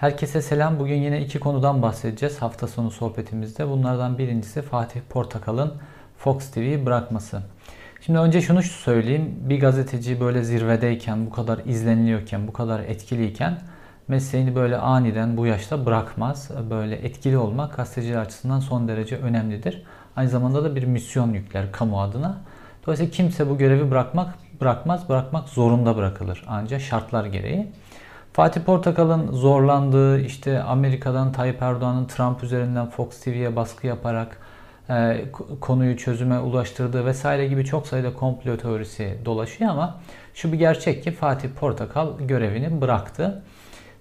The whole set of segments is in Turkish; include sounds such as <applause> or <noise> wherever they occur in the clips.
Herkese selam. Bugün yine iki konudan bahsedeceğiz hafta sonu sohbetimizde. Bunlardan birincisi Fatih Portakal'ın Fox TV'yi bırakması. Şimdi önce şunu söyleyeyim. Bir gazeteci böyle zirvedeyken, bu kadar izleniliyorken, bu kadar etkiliyken mesleğini böyle aniden bu yaşta bırakmaz. Böyle etkili olmak gazeteciler açısından son derece önemlidir. Aynı zamanda da bir misyon yükler kamu adına. Dolayısıyla kimse bu görevi bırakmak bırakmaz, bırakmak zorunda bırakılır ancak şartlar gereği. Fatih Portakal'ın zorlandığı işte Amerika'dan Tayyip Erdoğan'ın Trump üzerinden Fox TV'ye baskı yaparak e, konuyu çözüme ulaştırdığı vesaire gibi çok sayıda komplo teorisi dolaşıyor ama şu bir gerçek ki Fatih Portakal görevini bıraktı.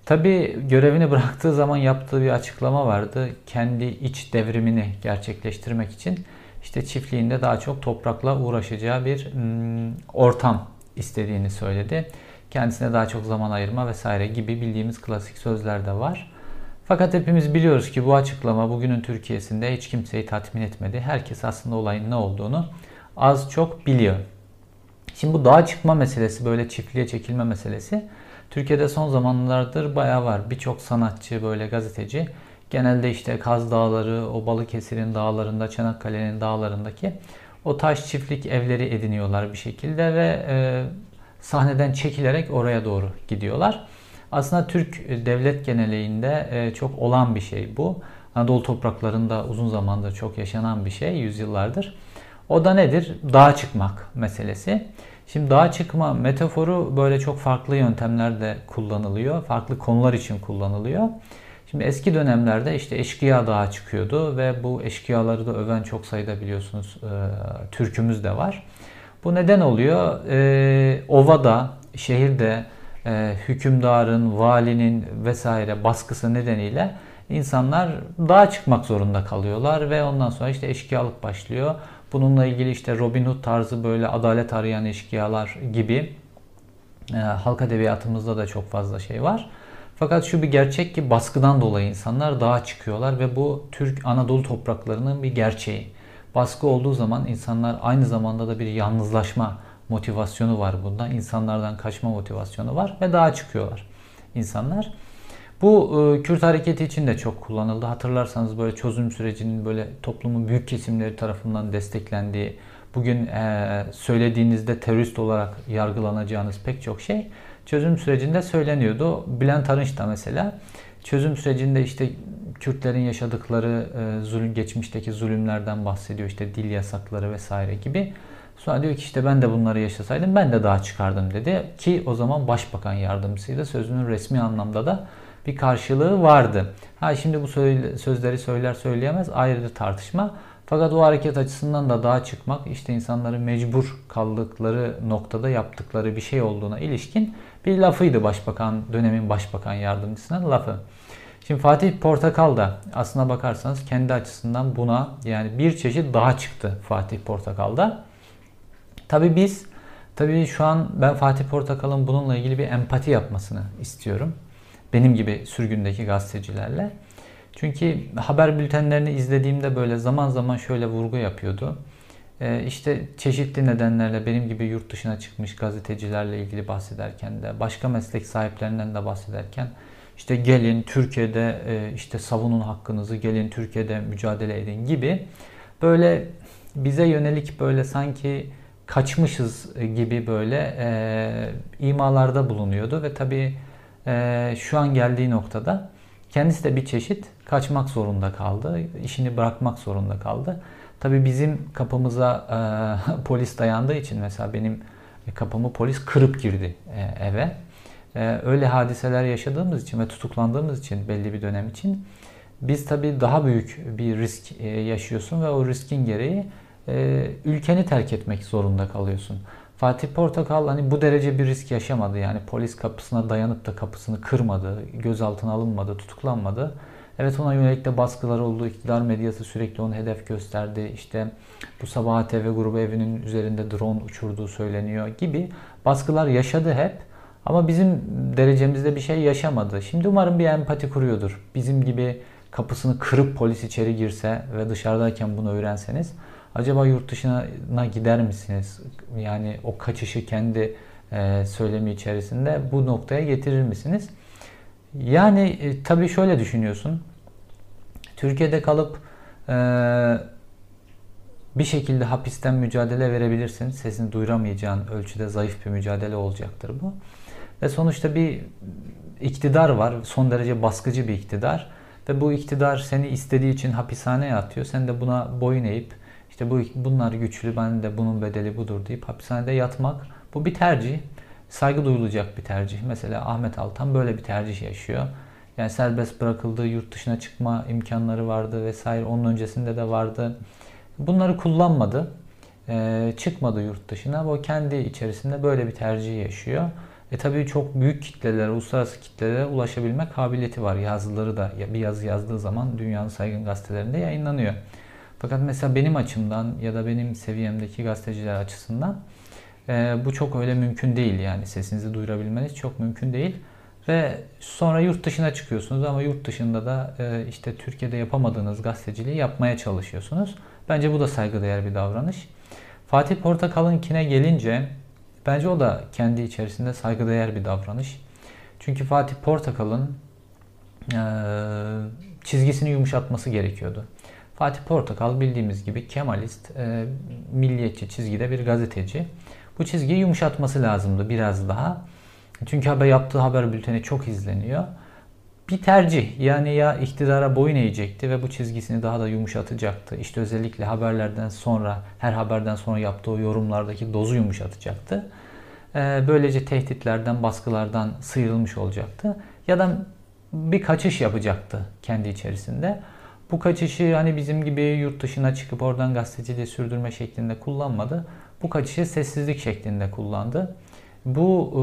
Tabi görevini bıraktığı zaman yaptığı bir açıklama vardı. Kendi iç devrimini gerçekleştirmek için işte çiftliğinde daha çok toprakla uğraşacağı bir ortam istediğini söyledi kendisine daha çok zaman ayırma vesaire gibi bildiğimiz klasik sözler de var. Fakat hepimiz biliyoruz ki bu açıklama bugünün Türkiye'sinde hiç kimseyi tatmin etmedi. Herkes aslında olayın ne olduğunu az çok biliyor. Şimdi bu dağa çıkma meselesi, böyle çiftliğe çekilme meselesi Türkiye'de son zamanlardır bayağı var. Birçok sanatçı, böyle gazeteci genelde işte Kaz Dağları, o Balıkesir'in dağlarında, Çanakkale'nin dağlarındaki o taş çiftlik evleri ediniyorlar bir şekilde ve e, sahneden çekilerek oraya doğru gidiyorlar. Aslında Türk devlet geneleğinde e, çok olan bir şey bu. Anadolu topraklarında uzun zamandır çok yaşanan bir şey, yüzyıllardır. O da nedir? Dağa çıkmak meselesi. Şimdi dağa çıkma metaforu böyle çok farklı yöntemlerde kullanılıyor. Farklı konular için kullanılıyor. Şimdi eski dönemlerde işte eşkıya dağa çıkıyordu ve bu eşkıyaları da öven çok sayıda biliyorsunuz e, türkümüz de var. Bu neden oluyor? Ee, ovada, şehirde e, hükümdarın, valinin vesaire baskısı nedeniyle insanlar dağa çıkmak zorunda kalıyorlar ve ondan sonra işte eşkıyalık başlıyor. Bununla ilgili işte Robin Hood tarzı böyle adalet arayan eşkıyalar gibi e, halk edebiyatımızda da çok fazla şey var. Fakat şu bir gerçek ki baskıdan dolayı insanlar dağa çıkıyorlar ve bu Türk Anadolu topraklarının bir gerçeği baskı olduğu zaman insanlar aynı zamanda da bir yalnızlaşma motivasyonu var bunda. İnsanlardan kaçma motivasyonu var ve daha çıkıyorlar insanlar. Bu e, Kürt hareketi için de çok kullanıldı. Hatırlarsanız böyle çözüm sürecinin böyle toplumun büyük kesimleri tarafından desteklendiği, bugün e, söylediğinizde terörist olarak yargılanacağınız pek çok şey çözüm sürecinde söyleniyordu. Bülent Arınç da mesela çözüm sürecinde işte Kürtlerin yaşadıkları e, zulüm, geçmişteki zulümlerden bahsediyor. İşte dil yasakları vesaire gibi. Sonra diyor ki işte ben de bunları yaşasaydım ben de daha çıkardım dedi. Ki o zaman başbakan yardımcısıydı. Sözünün resmi anlamda da bir karşılığı vardı. Ha şimdi bu sözleri söyler söyleyemez ayrı bir tartışma. Fakat o hareket açısından da daha çıkmak işte insanların mecbur kaldıkları noktada yaptıkları bir şey olduğuna ilişkin bir lafıydı başbakan dönemin başbakan yardımcısının lafı. Şimdi Fatih Portakal da aslına bakarsanız kendi açısından buna yani bir çeşit daha çıktı Fatih Portakal'da. Tabi biz tabi şu an ben Fatih Portakal'ın bununla ilgili bir empati yapmasını istiyorum. Benim gibi sürgündeki gazetecilerle. Çünkü haber bültenlerini izlediğimde böyle zaman zaman şöyle vurgu yapıyordu. Ee, işte çeşitli nedenlerle benim gibi yurt dışına çıkmış gazetecilerle ilgili bahsederken de başka meslek sahiplerinden de bahsederken işte gelin Türkiye'de e, işte savunun hakkınızı, gelin Türkiye'de mücadele edin gibi böyle bize yönelik böyle sanki kaçmışız gibi böyle e, imalarda bulunuyordu ve tabii e, şu an geldiği noktada kendisi de bir çeşit kaçmak zorunda kaldı, işini bırakmak zorunda kaldı. Tabii bizim kapımıza e, <laughs> polis dayandığı için mesela benim kapımı polis kırıp girdi e, eve. Ee, öyle hadiseler yaşadığımız için ve tutuklandığımız için belli bir dönem için biz tabii daha büyük bir risk e, yaşıyorsun ve o riskin gereği e, ülkeni terk etmek zorunda kalıyorsun. Fatih Portakal hani bu derece bir risk yaşamadı. Yani polis kapısına dayanıp da kapısını kırmadı, gözaltına alınmadı, tutuklanmadı. Evet ona yönelik de baskılar oldu. İktidar medyası sürekli onu hedef gösterdi. İşte bu Sabah TV grubu evinin üzerinde drone uçurduğu söyleniyor gibi baskılar yaşadı hep. Ama bizim derecemizde bir şey yaşamadı. Şimdi umarım bir empati kuruyordur. Bizim gibi kapısını kırıp polis içeri girse ve dışarıdayken bunu öğrenseniz acaba yurt dışına gider misiniz? Yani o kaçışı kendi e, söylemi içerisinde bu noktaya getirir misiniz? Yani e, tabii şöyle düşünüyorsun. Türkiye'de kalıp e, bir şekilde hapisten mücadele verebilirsin. Sesini duyuramayacağın ölçüde zayıf bir mücadele olacaktır bu. Ve sonuçta bir iktidar var. Son derece baskıcı bir iktidar. Ve bu iktidar seni istediği için hapishaneye atıyor. Sen de buna boyun eğip işte bu bunlar güçlü ben de bunun bedeli budur deyip hapishanede yatmak bu bir tercih. Saygı duyulacak bir tercih. Mesela Ahmet Altan böyle bir tercih yaşıyor. Yani serbest bırakıldığı yurt dışına çıkma imkanları vardı vesaire. Onun öncesinde de vardı. Bunları kullanmadı. Ee, çıkmadı yurt dışına. O kendi içerisinde böyle bir tercih yaşıyor. E tabii çok büyük kitlelere, uluslararası kitlelere ulaşabilme kabiliyeti var. Yazıları da bir yazı yazdığı zaman dünyanın saygın gazetelerinde yayınlanıyor. Fakat mesela benim açımdan ya da benim seviyemdeki gazeteciler açısından e, bu çok öyle mümkün değil yani sesinizi duyurabilmeniz çok mümkün değil. Ve sonra yurt dışına çıkıyorsunuz ama yurt dışında da e, işte Türkiye'de yapamadığınız gazeteciliği yapmaya çalışıyorsunuz. Bence bu da saygıdeğer bir davranış. Fatih Portakal'ınkine gelince bence o da kendi içerisinde saygıdeğer bir davranış. Çünkü Fatih Portakal'ın e, çizgisini yumuşatması gerekiyordu. Fatih Portakal bildiğimiz gibi Kemalist, e, milliyetçi çizgide bir gazeteci. Bu çizgiyi yumuşatması lazımdı biraz daha. Çünkü haber yaptığı haber bülteni çok izleniyor. Bir tercih yani ya iktidara boyun eğecekti ve bu çizgisini daha da yumuşatacaktı. İşte özellikle haberlerden sonra her haberden sonra yaptığı yorumlardaki dozu yumuşatacaktı. Ee, böylece tehditlerden, baskılardan sıyrılmış olacaktı. Ya da bir kaçış yapacaktı kendi içerisinde. Bu kaçışı hani bizim gibi yurt dışına çıkıp oradan gazeteciliği sürdürme şeklinde kullanmadı. Bu kaçışı sessizlik şeklinde kullandı. Bu e,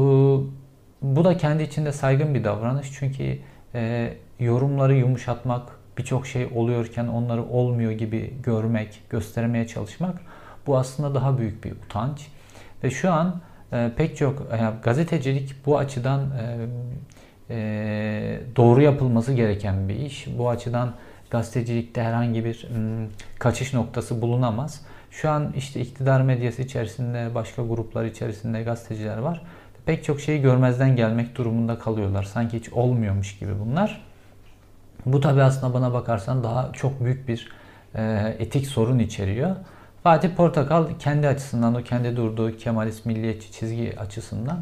bu da kendi içinde saygın bir davranış. Çünkü e, yorumları yumuşatmak, birçok şey oluyorken onları olmuyor gibi görmek, göstermeye çalışmak bu aslında daha büyük bir utanç. Ve şu an e, pek çok e, gazetecilik bu açıdan e, e, doğru yapılması gereken bir iş. Bu açıdan gazetecilikte herhangi bir m, kaçış noktası bulunamaz. Şu an işte iktidar medyası içerisinde, başka gruplar içerisinde gazeteciler var. Pek çok şeyi görmezden gelmek durumunda kalıyorlar. Sanki hiç olmuyormuş gibi bunlar. Bu tabi aslında bana bakarsan daha çok büyük bir e, etik sorun içeriyor. Fatih Portakal kendi açısından, o kendi durduğu Kemalist milliyetçi çizgi açısından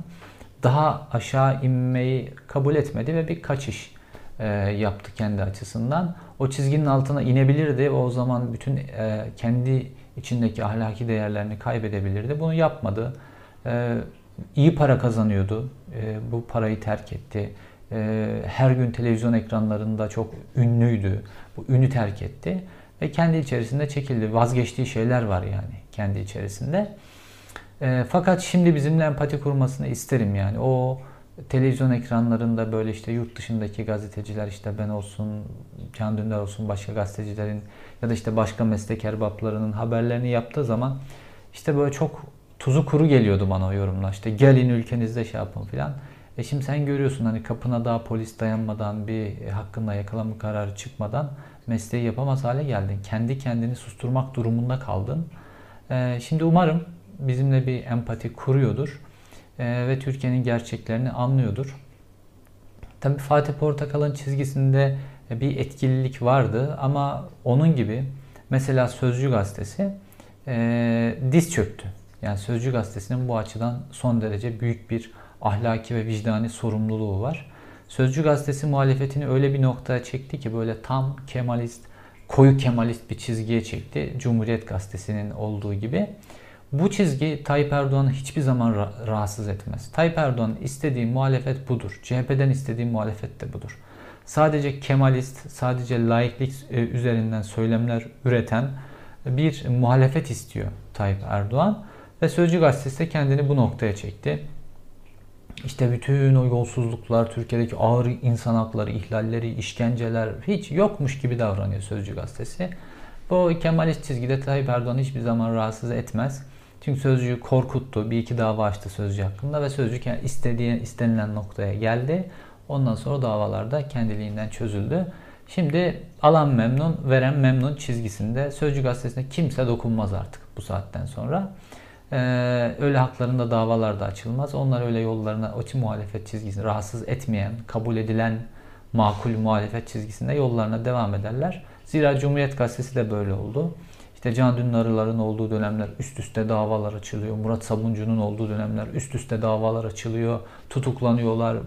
daha aşağı inmeyi kabul etmedi ve bir kaçış e, yaptı kendi açısından. O çizginin altına inebilirdi ve o zaman bütün e, kendi içindeki ahlaki değerlerini kaybedebilirdi. Bunu yapmadı. E, iyi para kazanıyordu. E, bu parayı terk etti. E, her gün televizyon ekranlarında çok ünlüydü. Bu ünü terk etti ve kendi içerisinde çekildi. Vazgeçtiği şeyler var yani kendi içerisinde. E, fakat şimdi bizimle empati kurmasını isterim yani. O televizyon ekranlarında böyle işte yurt dışındaki gazeteciler işte ben olsun, Can Dündar olsun başka gazetecilerin ya da işte başka meslek erbaplarının haberlerini yaptığı zaman işte böyle çok tuzu kuru geliyordu bana o yorumlar. İşte gelin ülkenizde şey yapın filan. E şimdi sen görüyorsun hani kapına daha polis dayanmadan bir hakkında yakalama kararı çıkmadan mesleği yapamaz hale geldin. Kendi kendini susturmak durumunda kaldın. E, şimdi umarım bizimle bir empati kuruyordur e, ve Türkiye'nin gerçeklerini anlıyordur. Tabii Fatih Portakal'ın çizgisinde bir etkililik vardı ama onun gibi mesela Sözcü gazetesi e, diz çöktü. Yani Sözcü gazetesinin bu açıdan son derece büyük bir ahlaki ve vicdani sorumluluğu var. Sözcü gazetesi muhalefetini öyle bir noktaya çekti ki böyle tam Kemalist, koyu Kemalist bir çizgiye çekti. Cumhuriyet gazetesinin olduğu gibi. Bu çizgi Tayyip Erdoğan'ı hiçbir zaman rahatsız etmez. Tayyip Erdoğan istediği muhalefet budur. CHP'den istediği muhalefet de budur. Sadece Kemalist, sadece laiklik e, üzerinden söylemler üreten bir muhalefet istiyor Tayyip Erdoğan. Ve Sözcü gazetesi kendini bu noktaya çekti. İşte bütün o yolsuzluklar, Türkiye'deki ağır insan hakları, ihlalleri, işkenceler hiç yokmuş gibi davranıyor Sözcü gazetesi. Bu Kemalist çizgide Tayyip Erdoğan hiçbir zaman rahatsız etmez. Çünkü Sözcü'yü korkuttu. Bir iki dava açtı Sözcü hakkında ve Sözcü istediği, istenilen noktaya geldi. Ondan sonra davalar da kendiliğinden çözüldü. Şimdi alan memnun, veren memnun çizgisinde Sözcü gazetesine kimse dokunmaz artık bu saatten sonra. Ee, öyle haklarında davalar da açılmaz. Onlar öyle yollarına, o muhalefet çizgisini rahatsız etmeyen, kabul edilen makul muhalefet çizgisinde yollarına devam ederler. Zira Cumhuriyet Gazetesi de böyle oldu. İşte Can Dündarıların olduğu dönemler üst üste davalar açılıyor. Murat Sabuncu'nun olduğu dönemler üst üste davalar açılıyor. Tutuklanıyorlar.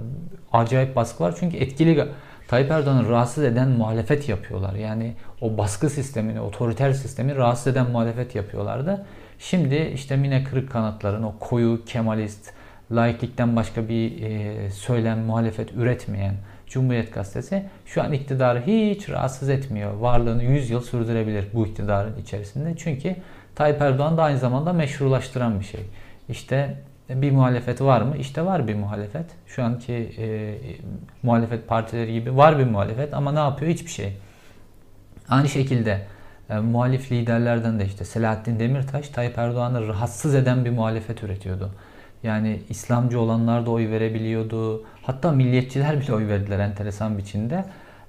Acayip baskı var. Çünkü etkili Tayyip Erdoğan'ı rahatsız eden muhalefet yapıyorlar. Yani o baskı sistemini, otoriter sistemi rahatsız eden muhalefet yapıyorlardı. Şimdi işte Mine Kırık Kanatların o koyu Kemalist, laiklikten başka bir e, söylem, muhalefet üretmeyen Cumhuriyet Gazetesi şu an iktidarı hiç rahatsız etmiyor. Varlığını 100 yıl sürdürebilir bu iktidarın içerisinde. Çünkü Tayyip Erdoğan da aynı zamanda meşrulaştıran bir şey. İşte bir muhalefet var mı? İşte var bir muhalefet. Şu anki e, muhalefet partileri gibi var bir muhalefet ama ne yapıyor? Hiçbir şey. Aynı şekilde e, muhalif liderlerden de işte Selahattin Demirtaş Tayyip Erdoğan'ı rahatsız eden bir muhalefet üretiyordu. Yani İslamcı olanlar da oy verebiliyordu. Hatta milliyetçiler bile oy verdiler enteresan biçimde.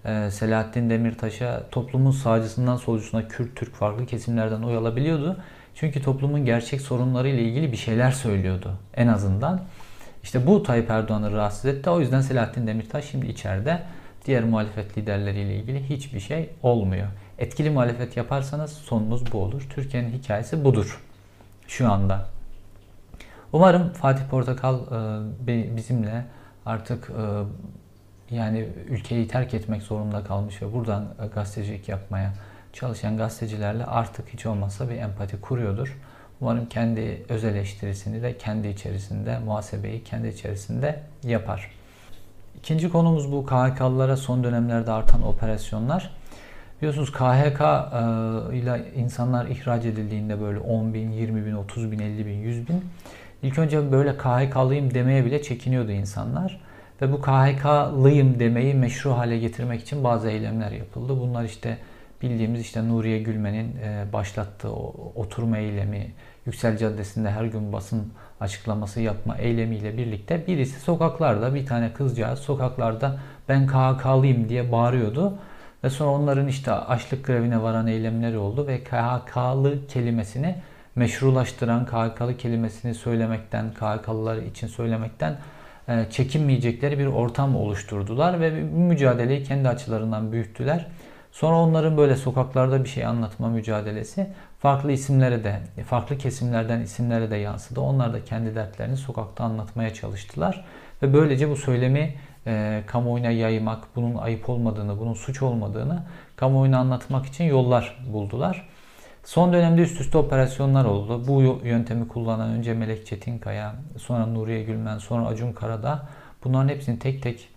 Ee, Selahattin Demirtaş'a toplumun sağcısından solcusuna Kürt, Türk farklı kesimlerden oy alabiliyordu. Çünkü toplumun gerçek sorunlarıyla ilgili bir şeyler söylüyordu en azından. İşte bu Tayyip Erdoğan'ı rahatsız etti. O yüzden Selahattin Demirtaş şimdi içeride diğer muhalefet liderleriyle ilgili hiçbir şey olmuyor. Etkili muhalefet yaparsanız sonunuz bu olur. Türkiye'nin hikayesi budur şu anda. Umarım Fatih Portakal e, bizimle artık e, yani ülkeyi terk etmek zorunda kalmış ve buradan e, gazetecilik yapmaya çalışan gazetecilerle artık hiç olmazsa bir empati kuruyordur. Umarım kendi öz eleştirisini de kendi içerisinde, muhasebeyi kendi içerisinde yapar. İkinci konumuz bu KHK'lılara son dönemlerde artan operasyonlar. Biliyorsunuz KHK ile insanlar ihraç edildiğinde böyle 10 bin, 20 bin, 30 bin, 50 bin, 100 bin İlk önce böyle KHK'lıyım demeye bile çekiniyordu insanlar. Ve bu KHK'lıyım demeyi meşru hale getirmek için bazı eylemler yapıldı. Bunlar işte bildiğimiz işte Nuriye Gülmen'in e, başlattığı oturma eylemi, Yüksel Caddesi'nde her gün basın açıklaması yapma eylemiyle birlikte birisi sokaklarda bir tane kızcağız sokaklarda ben KHK'lıyım diye bağırıyordu. Ve sonra onların işte açlık grevine varan eylemleri oldu ve KHK'lı kelimesini meşrulaştıran KHK'lı kelimesini söylemekten, KHK'lılar için söylemekten e, çekinmeyecekleri bir ortam oluşturdular ve mücadeleyi kendi açılarından büyüttüler. Sonra onların böyle sokaklarda bir şey anlatma mücadelesi farklı isimlere de, farklı kesimlerden isimlere de yansıdı. Onlar da kendi dertlerini sokakta anlatmaya çalıştılar. Ve böylece bu söylemi e, kamuoyuna yaymak, bunun ayıp olmadığını, bunun suç olmadığını kamuoyuna anlatmak için yollar buldular. Son dönemde üst üste operasyonlar oldu. Bu yöntemi kullanan önce Melek Çetinkaya, sonra Nuriye Gülmen, sonra Acun Karada bunların hepsini tek tek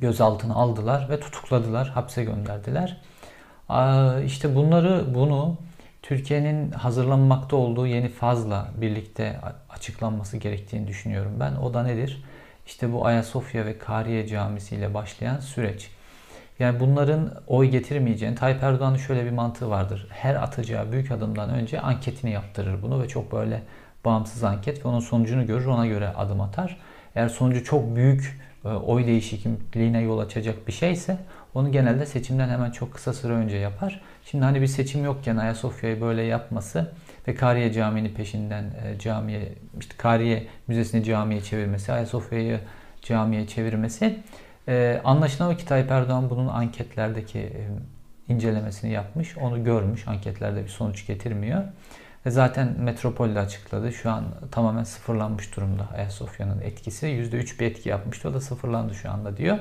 gözaltına aldılar ve tutukladılar, hapse gönderdiler. İşte bunları bunu Türkiye'nin hazırlanmakta olduğu yeni fazla birlikte açıklanması gerektiğini düşünüyorum ben. O da nedir? İşte bu Ayasofya ve Kariye Camisi ile başlayan süreç. Yani bunların oy getirmeyeceğini, Tayyip Erdoğan'ın şöyle bir mantığı vardır. Her atacağı büyük adımdan önce anketini yaptırır bunu ve çok böyle bağımsız anket ve onun sonucunu görür ona göre adım atar. Eğer sonucu çok büyük e, oy değişikliğine yol açacak bir şeyse onu genelde seçimden hemen çok kısa süre önce yapar. Şimdi hani bir seçim yokken Ayasofya'yı böyle yapması ve Kariye Camii'nin peşinden e, camiye, işte Kariye Müzesi'ni camiye çevirmesi, Ayasofya'yı camiye çevirmesi ee, anlaşılan o ki Tayyip Erdoğan bunun anketlerdeki e, incelemesini yapmış. Onu görmüş. Anketlerde bir sonuç getirmiyor. Ve zaten Metropol'de açıkladı. Şu an tamamen sıfırlanmış durumda Ayasofya'nın etkisi. %3 bir etki yapmıştı. O da sıfırlandı şu anda diyor.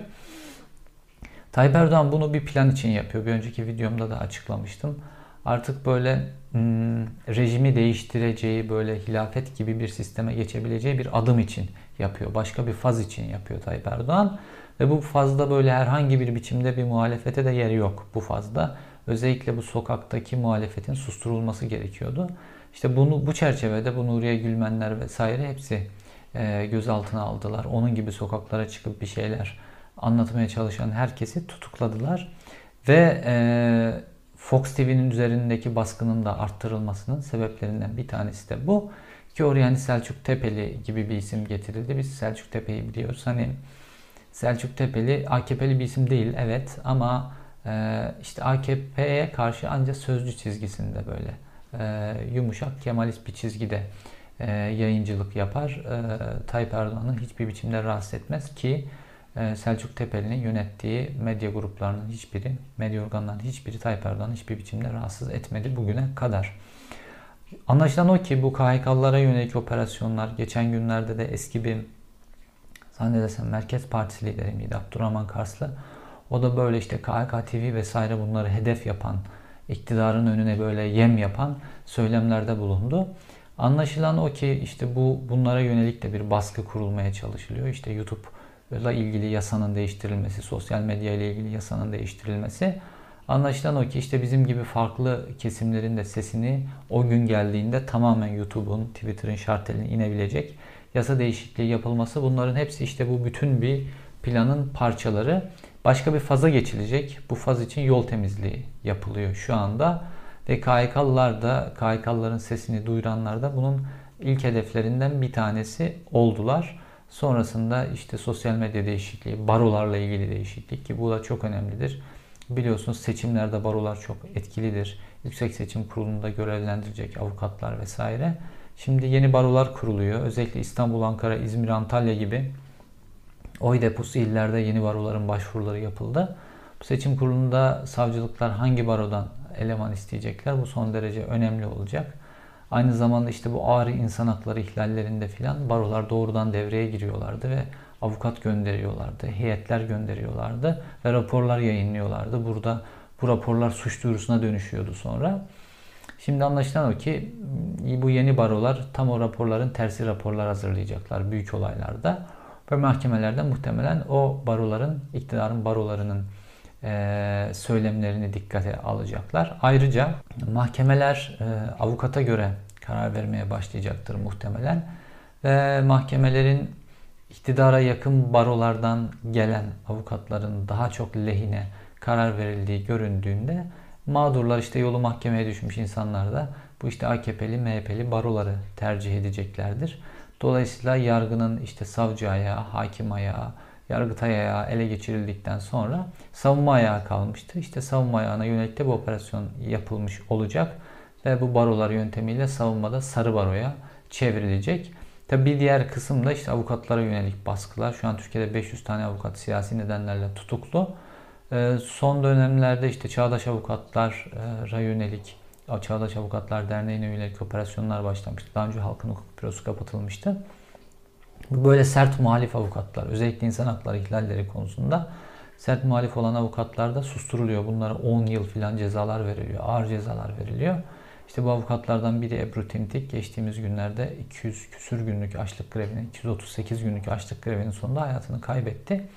Tayyip Erdoğan bunu bir plan için yapıyor. Bir önceki videomda da açıklamıştım. Artık böyle hmm, rejimi değiştireceği, böyle hilafet gibi bir sisteme geçebileceği bir adım için yapıyor. Başka bir faz için yapıyor Tayyip Erdoğan. Ve bu fazla böyle herhangi bir biçimde bir muhalefete de yeri yok bu fazla. Özellikle bu sokaktaki muhalefetin susturulması gerekiyordu. İşte bunu bu çerçevede bu Nuriye Gülmenler vesaire hepsi e, gözaltına aldılar. Onun gibi sokaklara çıkıp bir şeyler anlatmaya çalışan herkesi tutukladılar. Ve e, Fox TV'nin üzerindeki baskının da arttırılmasının sebeplerinden bir tanesi de bu. Ki oraya hani Selçuk Tepeli gibi bir isim getirildi. Biz Selçuk Tepe'yi biliyoruz. Hani Selçuk Tepeli AKP'li bir isim değil evet ama e, işte AKP'ye karşı ancak sözcü çizgisinde böyle e, yumuşak Kemalist bir çizgide e, yayıncılık yapar. E, Tayyip Erdoğan'ı hiçbir biçimde rahatsız etmez ki Selçuk Tepeli'nin yönettiği medya gruplarının hiçbiri, medya organlarının hiçbiri Tayyip Erdoğan'ı hiçbir biçimde rahatsız etmedi bugüne kadar. Anlaşılan o ki bu KHK'lara yönelik operasyonlar geçen günlerde de eski bir zannedersem Merkez Partisi lideri miydi Abdurrahman Karslı. O da böyle işte KHK TV vesaire bunları hedef yapan, iktidarın önüne böyle yem yapan söylemlerde bulundu. Anlaşılan o ki işte bu bunlara yönelik de bir baskı kurulmaya çalışılıyor. İşte YouTube ile ilgili yasanın değiştirilmesi, sosyal medya ile ilgili yasanın değiştirilmesi. Anlaşılan o ki işte bizim gibi farklı kesimlerin de sesini o gün geldiğinde tamamen YouTube'un, Twitter'ın şarteline inebilecek yasa değişikliği yapılması bunların hepsi işte bu bütün bir planın parçaları. Başka bir faza geçilecek. Bu faz için yol temizliği yapılıyor şu anda. Ve KHK'lılar da, KHK'lıların sesini duyuranlar da bunun ilk hedeflerinden bir tanesi oldular. Sonrasında işte sosyal medya değişikliği, barolarla ilgili değişiklik ki bu da çok önemlidir. Biliyorsunuz seçimlerde barolar çok etkilidir. Yüksek Seçim Kurulu'nda görevlendirecek avukatlar vesaire. Şimdi yeni barolar kuruluyor. Özellikle İstanbul, Ankara, İzmir, Antalya gibi oy deposu illerde yeni baroların başvuruları yapıldı. Bu seçim kurulunda savcılıklar hangi barodan eleman isteyecekler? Bu son derece önemli olacak. Aynı zamanda işte bu ağır insan hakları ihlallerinde filan barolar doğrudan devreye giriyorlardı ve avukat gönderiyorlardı, heyetler gönderiyorlardı ve raporlar yayınlıyorlardı. Burada bu raporlar suç duyurusuna dönüşüyordu sonra. Şimdi anlaşılan o ki bu yeni barolar tam o raporların tersi raporlar hazırlayacaklar büyük olaylarda. Ve mahkemelerde muhtemelen o baroların, iktidarın barolarının söylemlerini dikkate alacaklar. Ayrıca mahkemeler e, avukata göre karar vermeye başlayacaktır muhtemelen. Ve mahkemelerin iktidara yakın barolardan gelen avukatların daha çok lehine karar verildiği göründüğünde mağdurlar işte yolu mahkemeye düşmüş insanlar da bu işte AKP'li, MHP'li baroları tercih edeceklerdir. Dolayısıyla yargının işte savcı ayağı, hakim ayağı, yargıtay ayağı ele geçirildikten sonra savunma ayağı kalmıştı. İşte savunma ayağına yönelik de bu operasyon yapılmış olacak ve bu barolar yöntemiyle savunmada sarı baroya çevrilecek. Tabi bir diğer kısım da işte avukatlara yönelik baskılar. Şu an Türkiye'de 500 tane avukat siyasi nedenlerle tutuklu. Ee, son dönemlerde işte Çağdaş Avukatlar'a yönelik Çağdaş Avukatlar Derneği'ne yönelik operasyonlar başlamıştı. Daha önce Halkın Hukuk Bürosu kapatılmıştı. Böyle sert muhalif avukatlar, özellikle insan hakları ihlalleri konusunda sert muhalif olan avukatlar da susturuluyor. Bunlara 10 yıl filan cezalar veriliyor, ağır cezalar veriliyor. İşte bu avukatlardan biri Ebru Timtik geçtiğimiz günlerde 200 küsür günlük açlık grevinin, 238 günlük açlık grevinin sonunda hayatını kaybetti.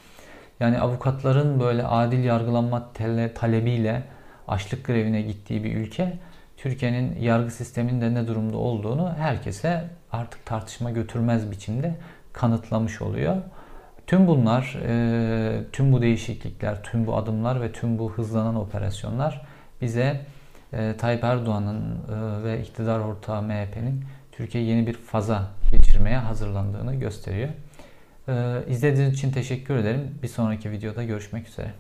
Yani avukatların böyle adil yargılanma talebiyle açlık grevine gittiği bir ülke Türkiye'nin yargı sisteminde ne durumda olduğunu herkese artık tartışma götürmez biçimde kanıtlamış oluyor. Tüm bunlar, e, tüm bu değişiklikler, tüm bu adımlar ve tüm bu hızlanan operasyonlar bize e, Tayyip Erdoğan'ın e, ve iktidar ortağı MHP'nin Türkiye yeni bir faza geçirmeye hazırlandığını gösteriyor. İzlediğiniz için teşekkür ederim. Bir sonraki videoda görüşmek üzere.